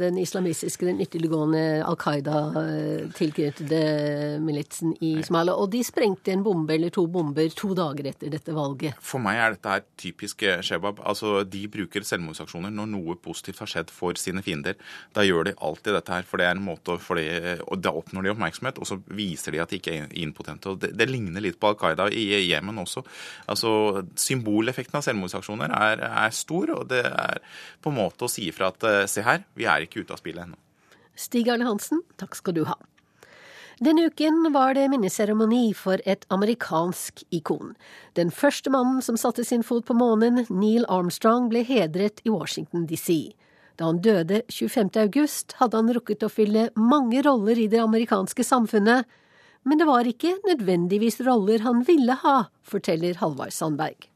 den islamistiske, den ytterliggående Al Qaida-tilknyttede militsen i Somalia. Og de sprengte en bombe eller to bomber to dager etter dette valget. For meg er dette her typisk eh, Shebab. Altså, De bruker selvmordsaksjoner når noe positivt har skjedd for sine fiender. Da gjør de alltid dette her, for det er en måte for det, og Da oppnår de oppmerksomhet, og så viser de at de ikke er impotente. Og Det, det ligner litt på Al Qaida i Jemen også. Altså, Symboleffekten av selvmordsaksjoner er, er stor, og det er på en måte å si ifra at eh, se her, vi er ikke ute av spillet ennå. Stig Arne Hansen, takk skal du ha. Denne uken var det minneseremoni for et amerikansk ikon. Den første mannen som satte sin fot på månen, Neil Armstrong, ble hedret i Washington DC. Da han døde 25. august, hadde han rukket å fylle mange roller i det amerikanske samfunnet, men det var ikke nødvendigvis roller han ville ha, forteller Halvard Sandberg.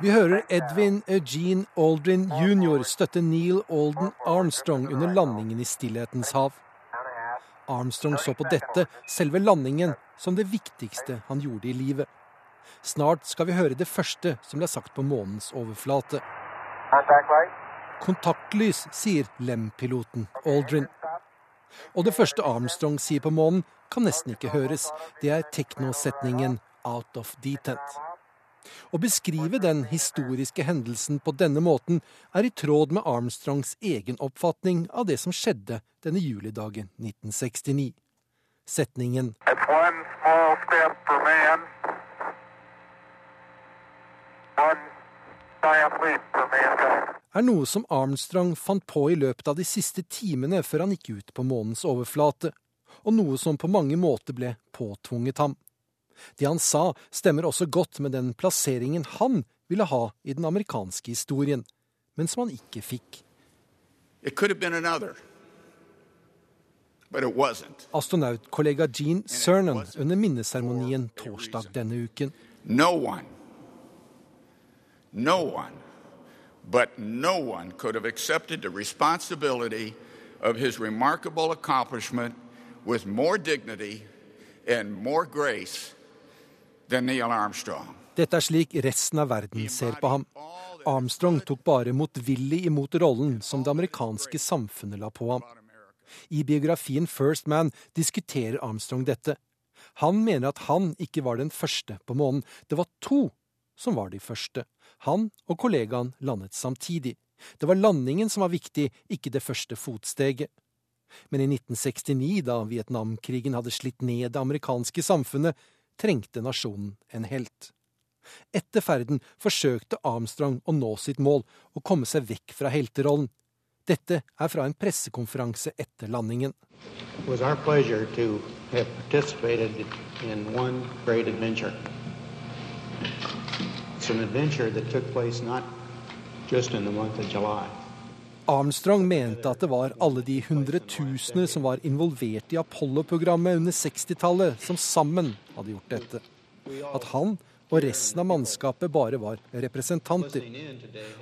Vi hører Edwin Eugene Aldrin jr. støtte Neil Alden Armstrong under landingen i Stillhetens hav. Armstrong så på dette, selve landingen, som det viktigste han gjorde i livet. Snart skal vi høre det første som ble sagt på månens overflate. Kontaktlys, sier Lem-piloten Aldrin. Og det første Armstrong sier på månen, kan nesten ikke høres. Det er teknosetningen 'out of detent'. Å beskrive den historiske hendelsen på denne måten er i tråd med Armstrongs egen oppfatning av det som skjedde denne julidagen 1969. Setningen er noe som Armstrong fant på i løpet av de siste timene før han gikk ut på månens overflate, og noe som på mange måter ble påtvunget ham. Det han sa, stemmer også godt med den plasseringen han ville ha i den amerikanske historien, men som han ikke fikk. Astronautkollega Gene Cernan under minneseremonien torsdag denne uken. No one, no one, but no one could have accepted the responsibility of his remarkable accomplishment with more dignity and more grace. Dette er slik resten av verden ser på ham. Armstrong tok bare motvillig imot rollen som det amerikanske samfunnet la på ham. I biografien First Man diskuterer Armstrong dette. Han mener at han ikke var den første på månen. Det var to som var de første. Han og kollegaen landet samtidig. Det var landingen som var viktig, ikke det første fotsteget. Men i 1969, da Vietnamkrigen hadde slitt ned det amerikanske samfunnet, trengte nasjonen en helt. Etter ferden forsøkte Armstrong å nå sitt mål og komme seg vekk fra helterollen. Dette er fra en pressekonferanse etter landingen. It's an adventure that took place not just in the month of July. Armstrong mente at det var alle de hundretusener som var involvert i Apollo-programmet under 60-tallet, som sammen hadde gjort dette. At han og resten av mannskapet bare var representanter.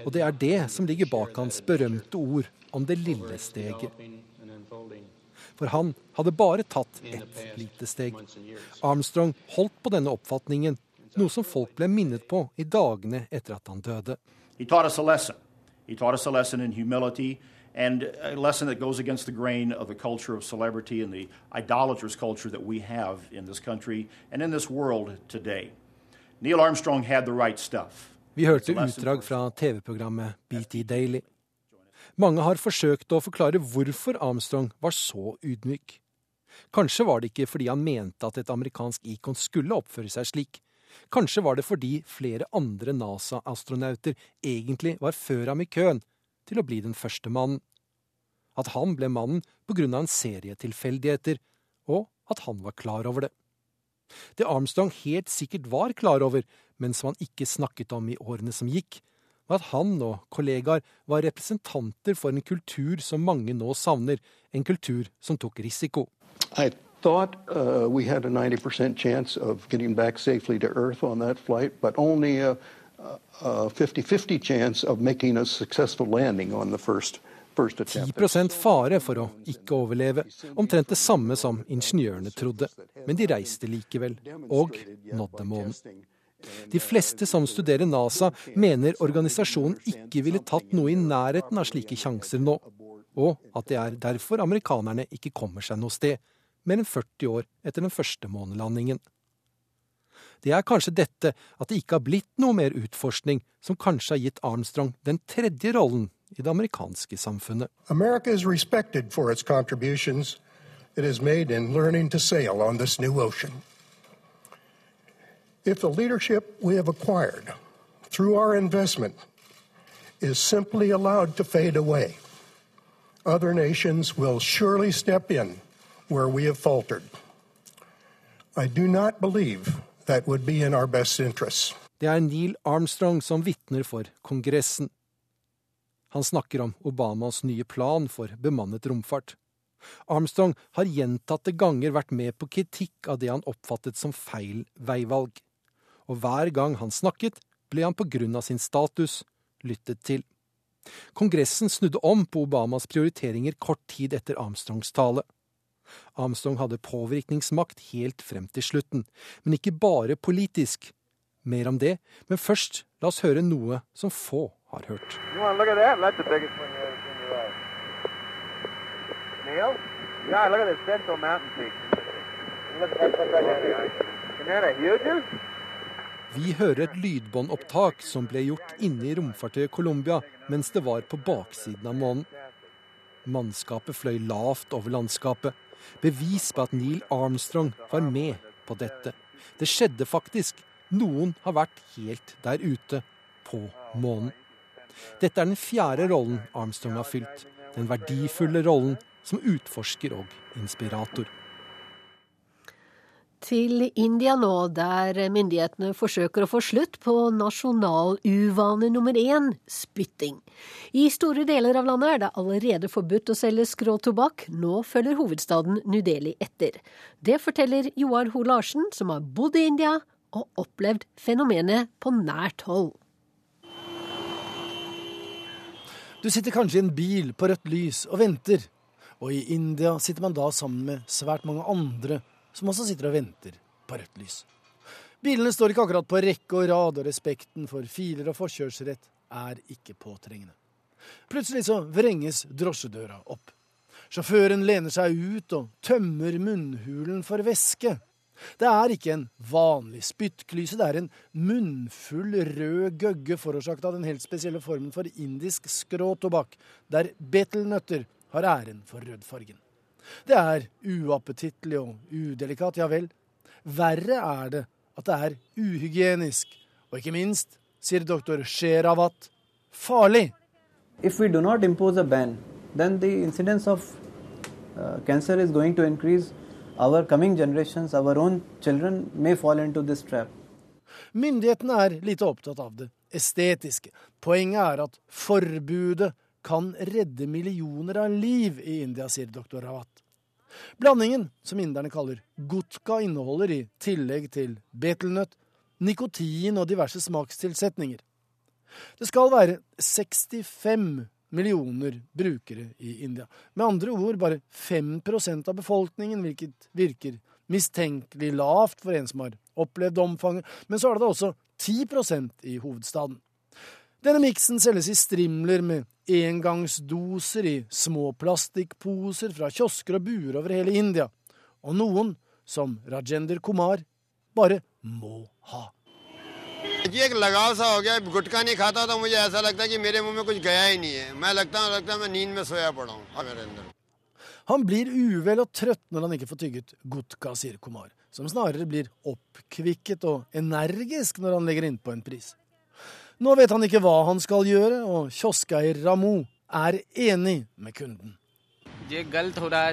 Og det er det som ligger bak hans berømte ord om det lille steget. For han hadde bare tatt ett lite steg. Armstrong holdt på denne oppfatningen, noe som folk ble minnet på i dagene etter at han døde. He taught us a lesson. He taught us a lesson in humility and a lesson that goes against the grain of the culture of celebrity and the idolatrous culture that we have in this country and in this world today. Neil Armstrong had the right stuff. Vi hørte utdrag fra TV-programmet BT Daily. Mange har forsøkt å forklare hvorfor Armstrong var så ydmyk. Kanskje var det ikke fordi han mente at et amerikansk ikon skulle oppføre seg slik. Kanskje var det fordi flere andre NASA-astronauter egentlig var før ham i køen til å bli den første mannen. At han ble mannen på grunn av en serie tilfeldigheter, og at han var klar over det. Det Armstrong helt sikkert var klar over, men som han ikke snakket om i årene som gikk, var at han og kollegaer var representanter for en kultur som mange nå savner, en kultur som tok risiko. I thought uh, we had a 90% chance of getting back safely to Earth on that flight, but only a 50-50 chance of making a successful landing on the first 10 fare for å ikke overleve, omtrent det samme som ingeniørene trodde. Men de reiste likevel, og nådde månen. De fleste som studerer NASA, mener organisasjonen ikke ville tatt noe i nærheten av slike sjanser nå, og at det er derfor amerikanerne ikke kommer seg noe sted, mer enn 40 år etter den første månelandingen. Det er kanskje dette at det ikke har blitt noe mer utforskning som kanskje har gitt Armstrong den tredje rollen i det amerikanske samfunnet. America is respected for its contributions it has made in learning to sail on this new ocean. If the leadership we have acquired through our investment is simply allowed to fade away, other nations will surely step in where we have faltered. I do not believe that would be in our best interests. Det er Neil Armstrong som vitner for Kongressen. Han snakker om Obamas nye plan for bemannet romfart. Armstrong har gjentatte ganger vært med på kritikk av det han oppfattet som feil veivalg. Og hver gang han snakket, ble han på grunn av sin status lyttet til. Kongressen snudde om på Obamas prioriteringer kort tid etter Armstrongs tale. Armstrong hadde påvirkningsmakt helt frem til slutten, men ikke bare politisk. Mer om det, men først la oss høre noe som få har hørt. Vi hører et lydbåndopptak som ble gjort inne i romfartøyet Colombia mens det var på baksiden av månen. Mannskapet fløy lavt over landskapet. Bevis på at Neil Armstrong var med på dette. Det skjedde faktisk. Noen har vært helt der ute, på månen. Dette er den fjerde rollen Armstrong har fylt. Den verdifulle rollen som utforsker og inspirator. Til India nå, der myndighetene forsøker å få slutt på nasjonal uvane nummer én spytting. I store deler av landet er det allerede forbudt å selge skrå tobakk. Nå følger hovedstaden New Delhi etter. Det forteller Joar Ho Larsen, som har bodd i India og opplevd fenomenet på nært hold. Du sitter kanskje i en bil på rødt lys og venter, og i India sitter man da sammen med svært mange andre som også sitter og venter på rødt lys. Bilene står ikke akkurat på rekke og rad, og respekten for filer og forkjørsrett er ikke påtrengende. Plutselig så vrenges drosjedøra opp. Sjåføren lener seg ut og tømmer munnhulen for væske. Det er ikke en vanlig spyttklyse, det er en munnfull rød gøgge forårsaket av den helt spesielle formen for indisk skråtobakk, der betelnøtter har æren for rødfargen. Det er uappetittlig og udelikat, ja vel. Verre er det at det er uhygienisk, og ikke minst, sier doktor Sheravat, farlig. If we do not impose a ban, then the incidence of uh, cancer is going to increase our coming generations, our own children, may fall into this trap. Myndighetene er lite opptatt av det estetiske. Poenget er at forbudet kan redde millioner av liv i India, sier doktor Rawat. Blandingen, som inderne kaller gutka, inneholder i tillegg til betelnøtt, nikotin og diverse smakstilsetninger. Det skal være 65 millioner brukere i India. Med andre ord bare 5% av befolkningen, hvilket virker mistenkelig lavt for en som har opplevd omfanget. Men så er det da også 10% i hovedstaden. Denne miksen selges i strimler med engangsdoser i små plastikkposer fra kiosker og buer over hele India. Og noen, som Rajender Kumar, bare må ha. जी एक लगाव सा हो गया गुटखा नहीं खाता तो मुझे ऐसा लगता है कि मेरे मुंह में कुछ गया ही नहीं है मैं लगता हूँ लगता है मैं नींद में सोया पड़ा हूँ मेरे अंदर Han blir uvel og trøtt når han ikke får tygget gutka, sier Kumar, som snarere blir oppkvikket og energisk når han legger innpå en pris. Nå vet han ikke hva han skal gjøre, og kioskeier Ramu er enig med kunden. Det er galt ho raha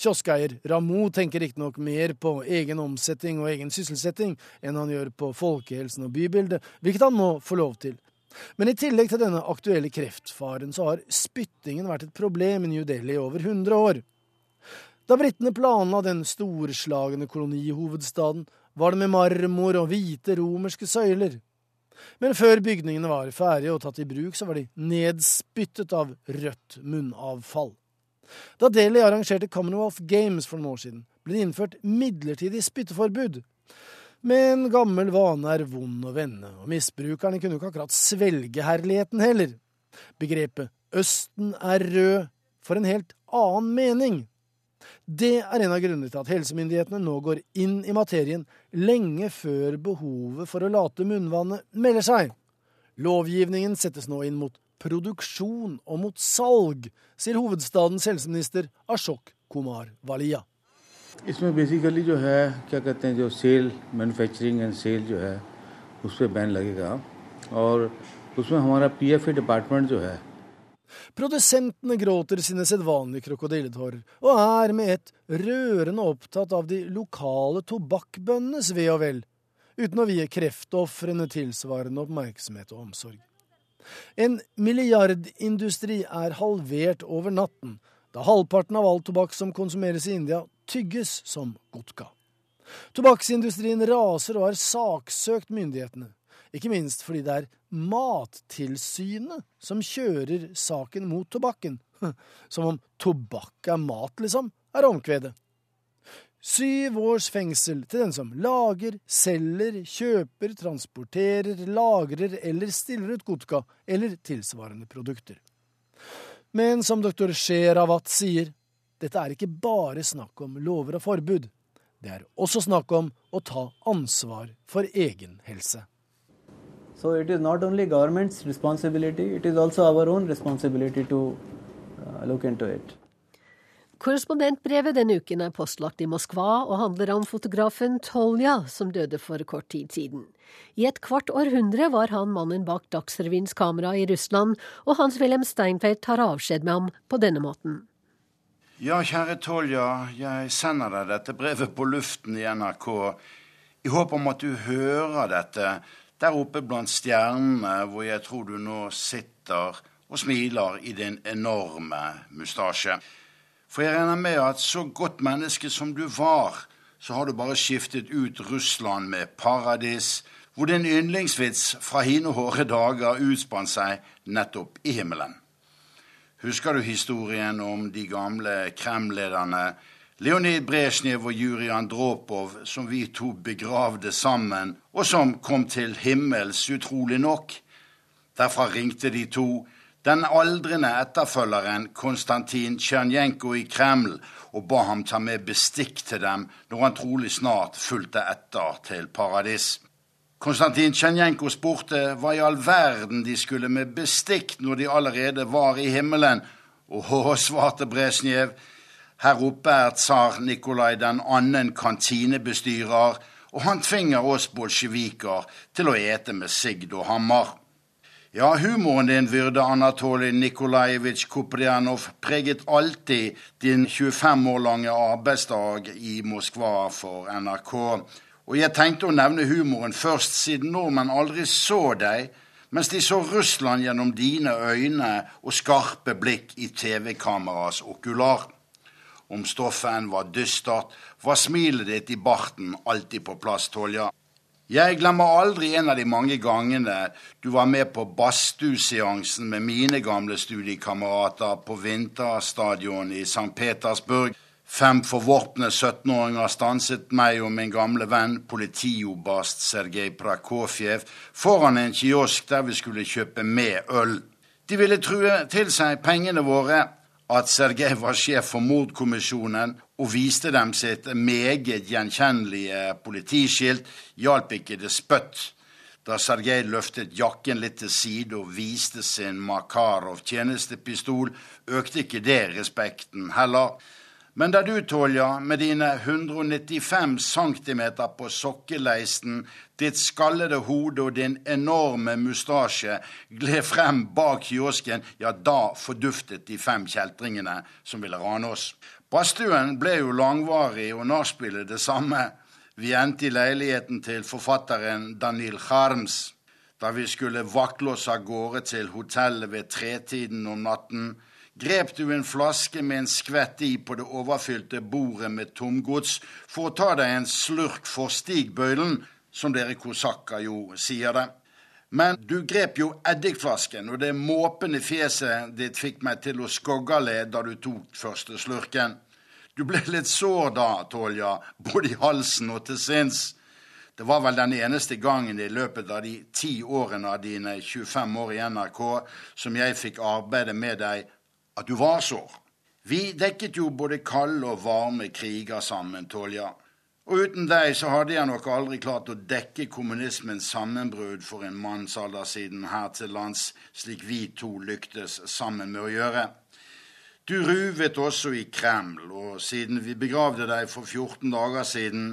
Kioskeier Ramu tenker riktignok mer på egen omsetning og egen sysselsetting enn han gjør på folkehelsen og bybildet, hvilket han må få lov til. Men i tillegg til denne aktuelle kreftfaren, så har spyttingen vært et problem i New Delhi i over 100 år. Da britene planla den storslagne kolonihovedstaden, var det med marmor og hvite romerske søyler. Men før bygningene var ferdige og tatt i bruk, så var de nedspyttet av rødt munnavfall. Da Delhi arrangerte Commonwealth Games for noen år siden, ble det innført midlertidig spytteforbud. Men gammel vane er vond å vende, og misbrukerne kunne jo ikke akkurat svelge herligheten heller. Begrepet Østen er rød får en helt annen mening. Det er en av grunnene til at helsemyndighetene nå går inn i materien lenge før behovet for å late munnvannet melder seg. Lovgivningen settes nå inn mot produksjon og mot salg, sier hovedstadens helseminister Ashok Kumar Walia. इसमें basically जो है क्या कहते हैं जो cell manufacturing and cell जो है उस पर बैन लगेगा और उसमें हमारा पीएफए डिपार्टमेंट जो है Produsentene gråter sine sedvanlige krokodilletårer, og er med ett rørende opptatt av de lokale tobakkbøndenes ve og vel, uten å vie kreftofrene tilsvarende oppmerksomhet og omsorg. En milliardindustri er halvert over natten, da halvparten av all tobakk som konsumeres i India, tygges som godka. Tobakksindustrien raser og har saksøkt myndighetene, ikke minst fordi det er Mattilsynet som kjører saken mot tobakken. Som om tobakk er mat, liksom, er omkvedet. Syv års fengsel til den som lager, selger, kjøper, transporterer, lagrer eller stiller ut godka eller tilsvarende produkter. Men som doktor Sheravat sier, dette er ikke bare snakk om lover og forbud. Det er også snakk om å ta ansvar for egen helse. So it is not only government's responsibility, it is also our own responsibility to uh, look into it. Korrespondentbrevet denne uken er postlagt i Moskva og handler om fotografen Tolja, som døde for kort tid siden. I et kvart århundre var han mannen bak Dagsrevyens kamera i Russland, og Hans-Wilhelm Steinfeld tar avskjed med ham på denne måten. Ja, kjære Tolja, jeg sender deg dette brevet på luften i NRK i håp om at du hører dette der oppe blant stjernene, hvor jeg tror du nå sitter og smiler i din enorme mustasje. For jeg regner med at så godt menneske som du var, så har du bare skiftet ut Russland med paradis, hvor din yndlingsvits fra hine hårde dager utspant seg nettopp i himmelen. Husker du historien om de gamle Kreml-lederne Leonid Brezjnev og Jurij Andropov, som vi to begravde sammen, og som kom til himmels, utrolig nok? Derfra ringte de to den aldrende etterfølgeren Konstantin Tsjernjenko i Kreml og ba ham ta med bestikk til dem når han trolig snart fulgte etter til paradis. Konstantin Tsjernjenko spurte hva i all verden de skulle med bestikk når de allerede var i himmelen, og svarte Brezjnev, her oppe er tsar Nikolai den annen kantinebestyrer, og han tvinger oss bolsjeviker til å ete med sigd og hammer. Ja, humoren din, Vyrde Anatolij Nikolajevitsj Kuprianov, preget alltid din 25 år lange arbeidsdag i Moskva for NRK. Og jeg tenkte å nevne humoren først, siden nordmenn aldri så deg, mens de så Russland gjennom dine øyne og skarpe blikk i TV-kameras okular. Om stoffen var dystert, var smilet ditt i barten alltid på plass, Tolja. Jeg glemmer aldri en av de mange gangene du var med på badstueseansen med mine gamle studiekamerater på vinterstadion i St. Petersburg. Fem forvorpne 17-åringer stanset meg og min gamle venn politioberst Sergej Prakofjev foran en kiosk der vi skulle kjøpe med øl. De ville true til seg pengene våre, at Sergej var sjef for mordkommisjonen og viste dem sitt meget gjenkjennelige politiskilt, hjalp ikke det spøtt. Da Sergej løftet jakken litt til side og viste sin Makarov tjenestepistol, økte ikke det respekten heller. Men da du, Tolja, med dine 195 cm på sokkeleisten, ditt skallede hode og din enorme mustasje gled frem bak kiosken, ja, da forduftet de fem kjeltringene som ville rane oss. Badstuen ble jo langvarig og nachspielet det samme. Vi endte i leiligheten til forfatteren Danil Charms. Da vi skulle vakle oss av gårde til hotellet ved tretiden om natten, grep du en flaske med en skvett i på det overfylte bordet med tomgods for å ta deg en slurk for stigbøylen, som dere kosakker jo sier det. Men du grep jo eddikflasken, og det måpende fjeset ditt fikk meg til å skoggale da du tok første slurken. Du ble litt sår da, Tolja, både i halsen og til sinns. Det var vel den eneste gangen i løpet av de ti årene av dine 25 år i NRK som jeg fikk arbeide med deg at du var sår. Vi dekket jo både kalde og varme kriger sammen, Tolja. Og uten deg så hadde jeg nok aldri klart å dekke kommunismens sammenbrudd for en mannsalder siden her til lands, slik vi to lyktes sammen med å gjøre. Du ruvet også i Kreml, og siden vi begravde deg for 14 dager siden,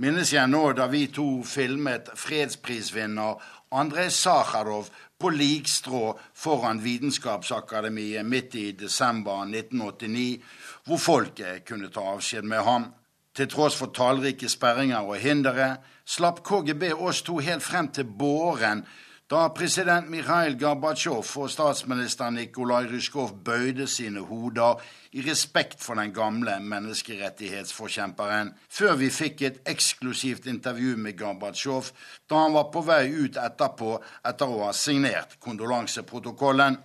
minnes jeg nå da vi to filmet fredsprisvinner Andrej Sakharov på likstrå foran Vitenskapsakademiet midt i desember 1989, hvor folket kunne ta avskjed med ham. Til tross for tallrike sperringer og hindre slapp KGB oss to helt frem til båren da president Mikhail Gorbatsjov og statsminister Nikolai Rysjkov bøyde sine hoder i respekt for den gamle menneskerettighetsforkjemperen, før vi fikk et eksklusivt intervju med Gorbatsjov da han var på vei ut etterpå etter å ha signert kondolanseprotokollen.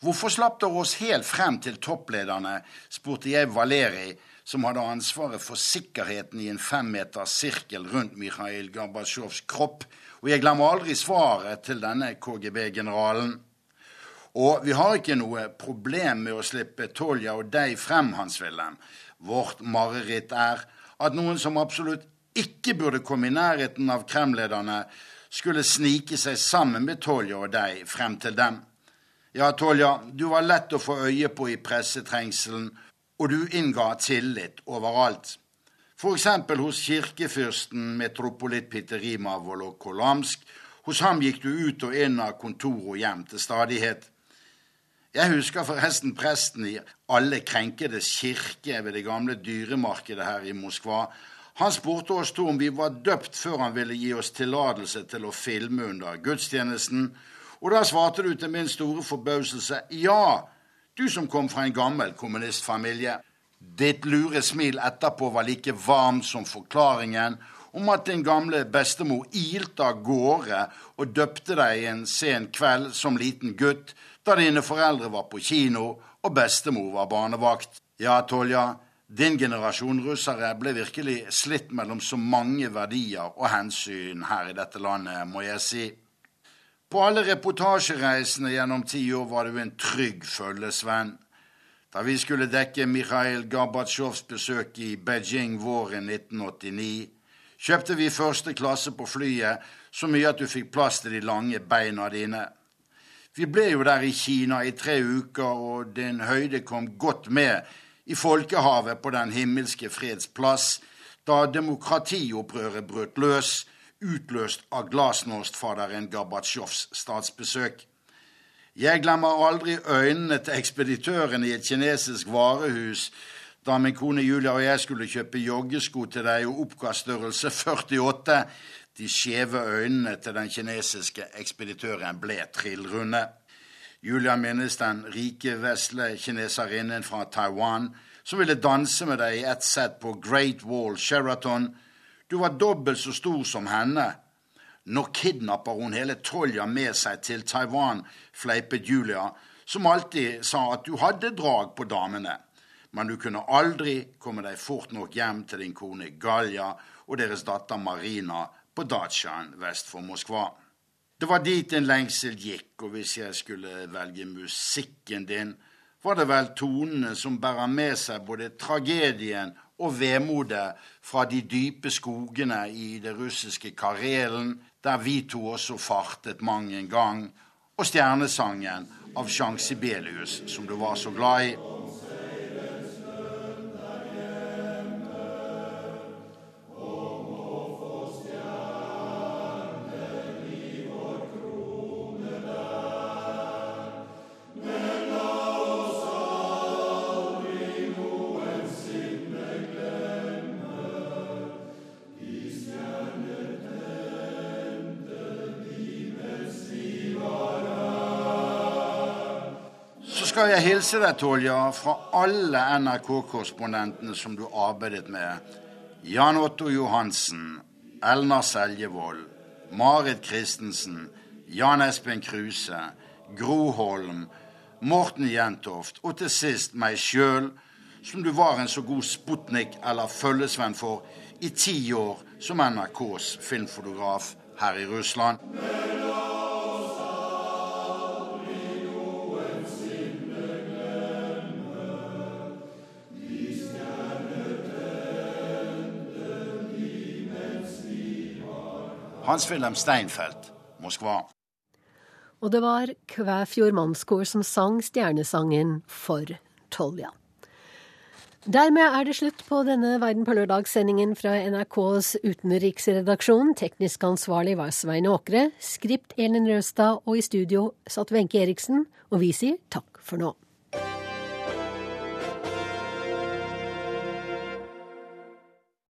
Hvorfor slapp dere oss helt frem til topplederne, spurte jeg Valeri, som hadde ansvaret for sikkerheten i en femmeters sirkel rundt Mikhail Gorbatsjovs kropp, og jeg glemmer aldri svaret til denne KGB-generalen. Og vi har ikke noe problem med å slippe Tolja og deg frem, Hans-Wilhelm. Vårt mareritt er at noen som absolutt ikke burde komme i nærheten av Kreml-lederne, skulle snike seg sammen med Tolja og deg frem til dem. Ja, Tolja, du var lett å få øye på i pressetrengselen, og du innga tillit overalt f.eks. hos kirkefyrsten metropolitt og Volokolamsk. Hos ham gikk du ut og inn av kontor og hjem til stadighet. Jeg husker forresten presten i Alle krenkedes kirke ved det gamle dyremarkedet her i Moskva. Han spurte oss to om vi var døpt før han ville gi oss tillatelse til å filme under gudstjenesten, og da svarte du til min store forbauselse ja, du som kom fra en gammel kommunistfamilie. Ditt lure smil etterpå var like varmt som forklaringen om at din gamle bestemor ilte av gårde og døpte deg en sen kveld som liten gutt da dine foreldre var på kino og bestemor var barnevakt. Ja, Tolja, din generasjon russere ble virkelig slitt mellom så mange verdier og hensyn her i dette landet, må jeg si. På alle reportasjereisene gjennom ti år var du en trygg følgesvenn. Da vi skulle dekke Mikhail Gorbatsjovs besøk i Beijing våren 1989, kjøpte vi første klasse på flyet så mye at du fikk plass til de lange beina dine. Vi ble jo der i Kina i tre uker, og din høyde kom godt med i folkehavet på Den himmelske freds plass da demokratiopprøret brøt løs, utløst av glasnostfaderen Gorbatsjovs statsbesøk. Jeg glemmer aldri øynene til ekspeditøren i et kinesisk varehus da min kone Julia og jeg skulle kjøpe joggesko til deg og oppkaststørrelse størrelse 48. De skjeve øynene til den kinesiske ekspeditøren ble trillrunde. Julia minnes den rike, vesle kineserinnen fra Taiwan som ville danse med deg i ett sett på Great Wall Sheraton. Du var dobbelt så stor som henne. Nå kidnapper hun hele Tolja med seg til Taiwan, fleipet Julia, som alltid sa at du hadde drag på damene. Men du kunne aldri komme deg fort nok hjem til din kone Galja og deres datter Marina på Datsjan vest for Moskva. Det var dit din lengsel gikk, og hvis jeg skulle velge musikken din, var det vel tonene som bærer med seg både tragedien og vemodet fra de dype skogene i det russiske Karelen, der vi to også fartet mang en gang, og stjernesangen av Jean Sibelius, som du var så glad i. jeg hilse deg, Tolja, fra alle NRK-korrespondentene som du arbeidet med. Jan Otto Johansen, Elna Seljevold, Marit Christensen, Jan Espen Kruse, Gro Holm, Morten Jentoft og til sist meg sjøl, som du var en så god Sputnik eller følgesvenn for i ti år som NRKs filmfotograf her i Russland. Hans-Wilhelm Steinfeld, Moskva. Og det var Kvæfjord mannskor som sang stjernesangen for Tolja. Dermed er det slutt på denne Verden på lørdag-sendingen fra NRKs utenriksredaksjon. Teknisk ansvarlig var Svein Åkre, skript Elin Røstad, og i studio satt Wenche Eriksen. Og vi sier takk for nå.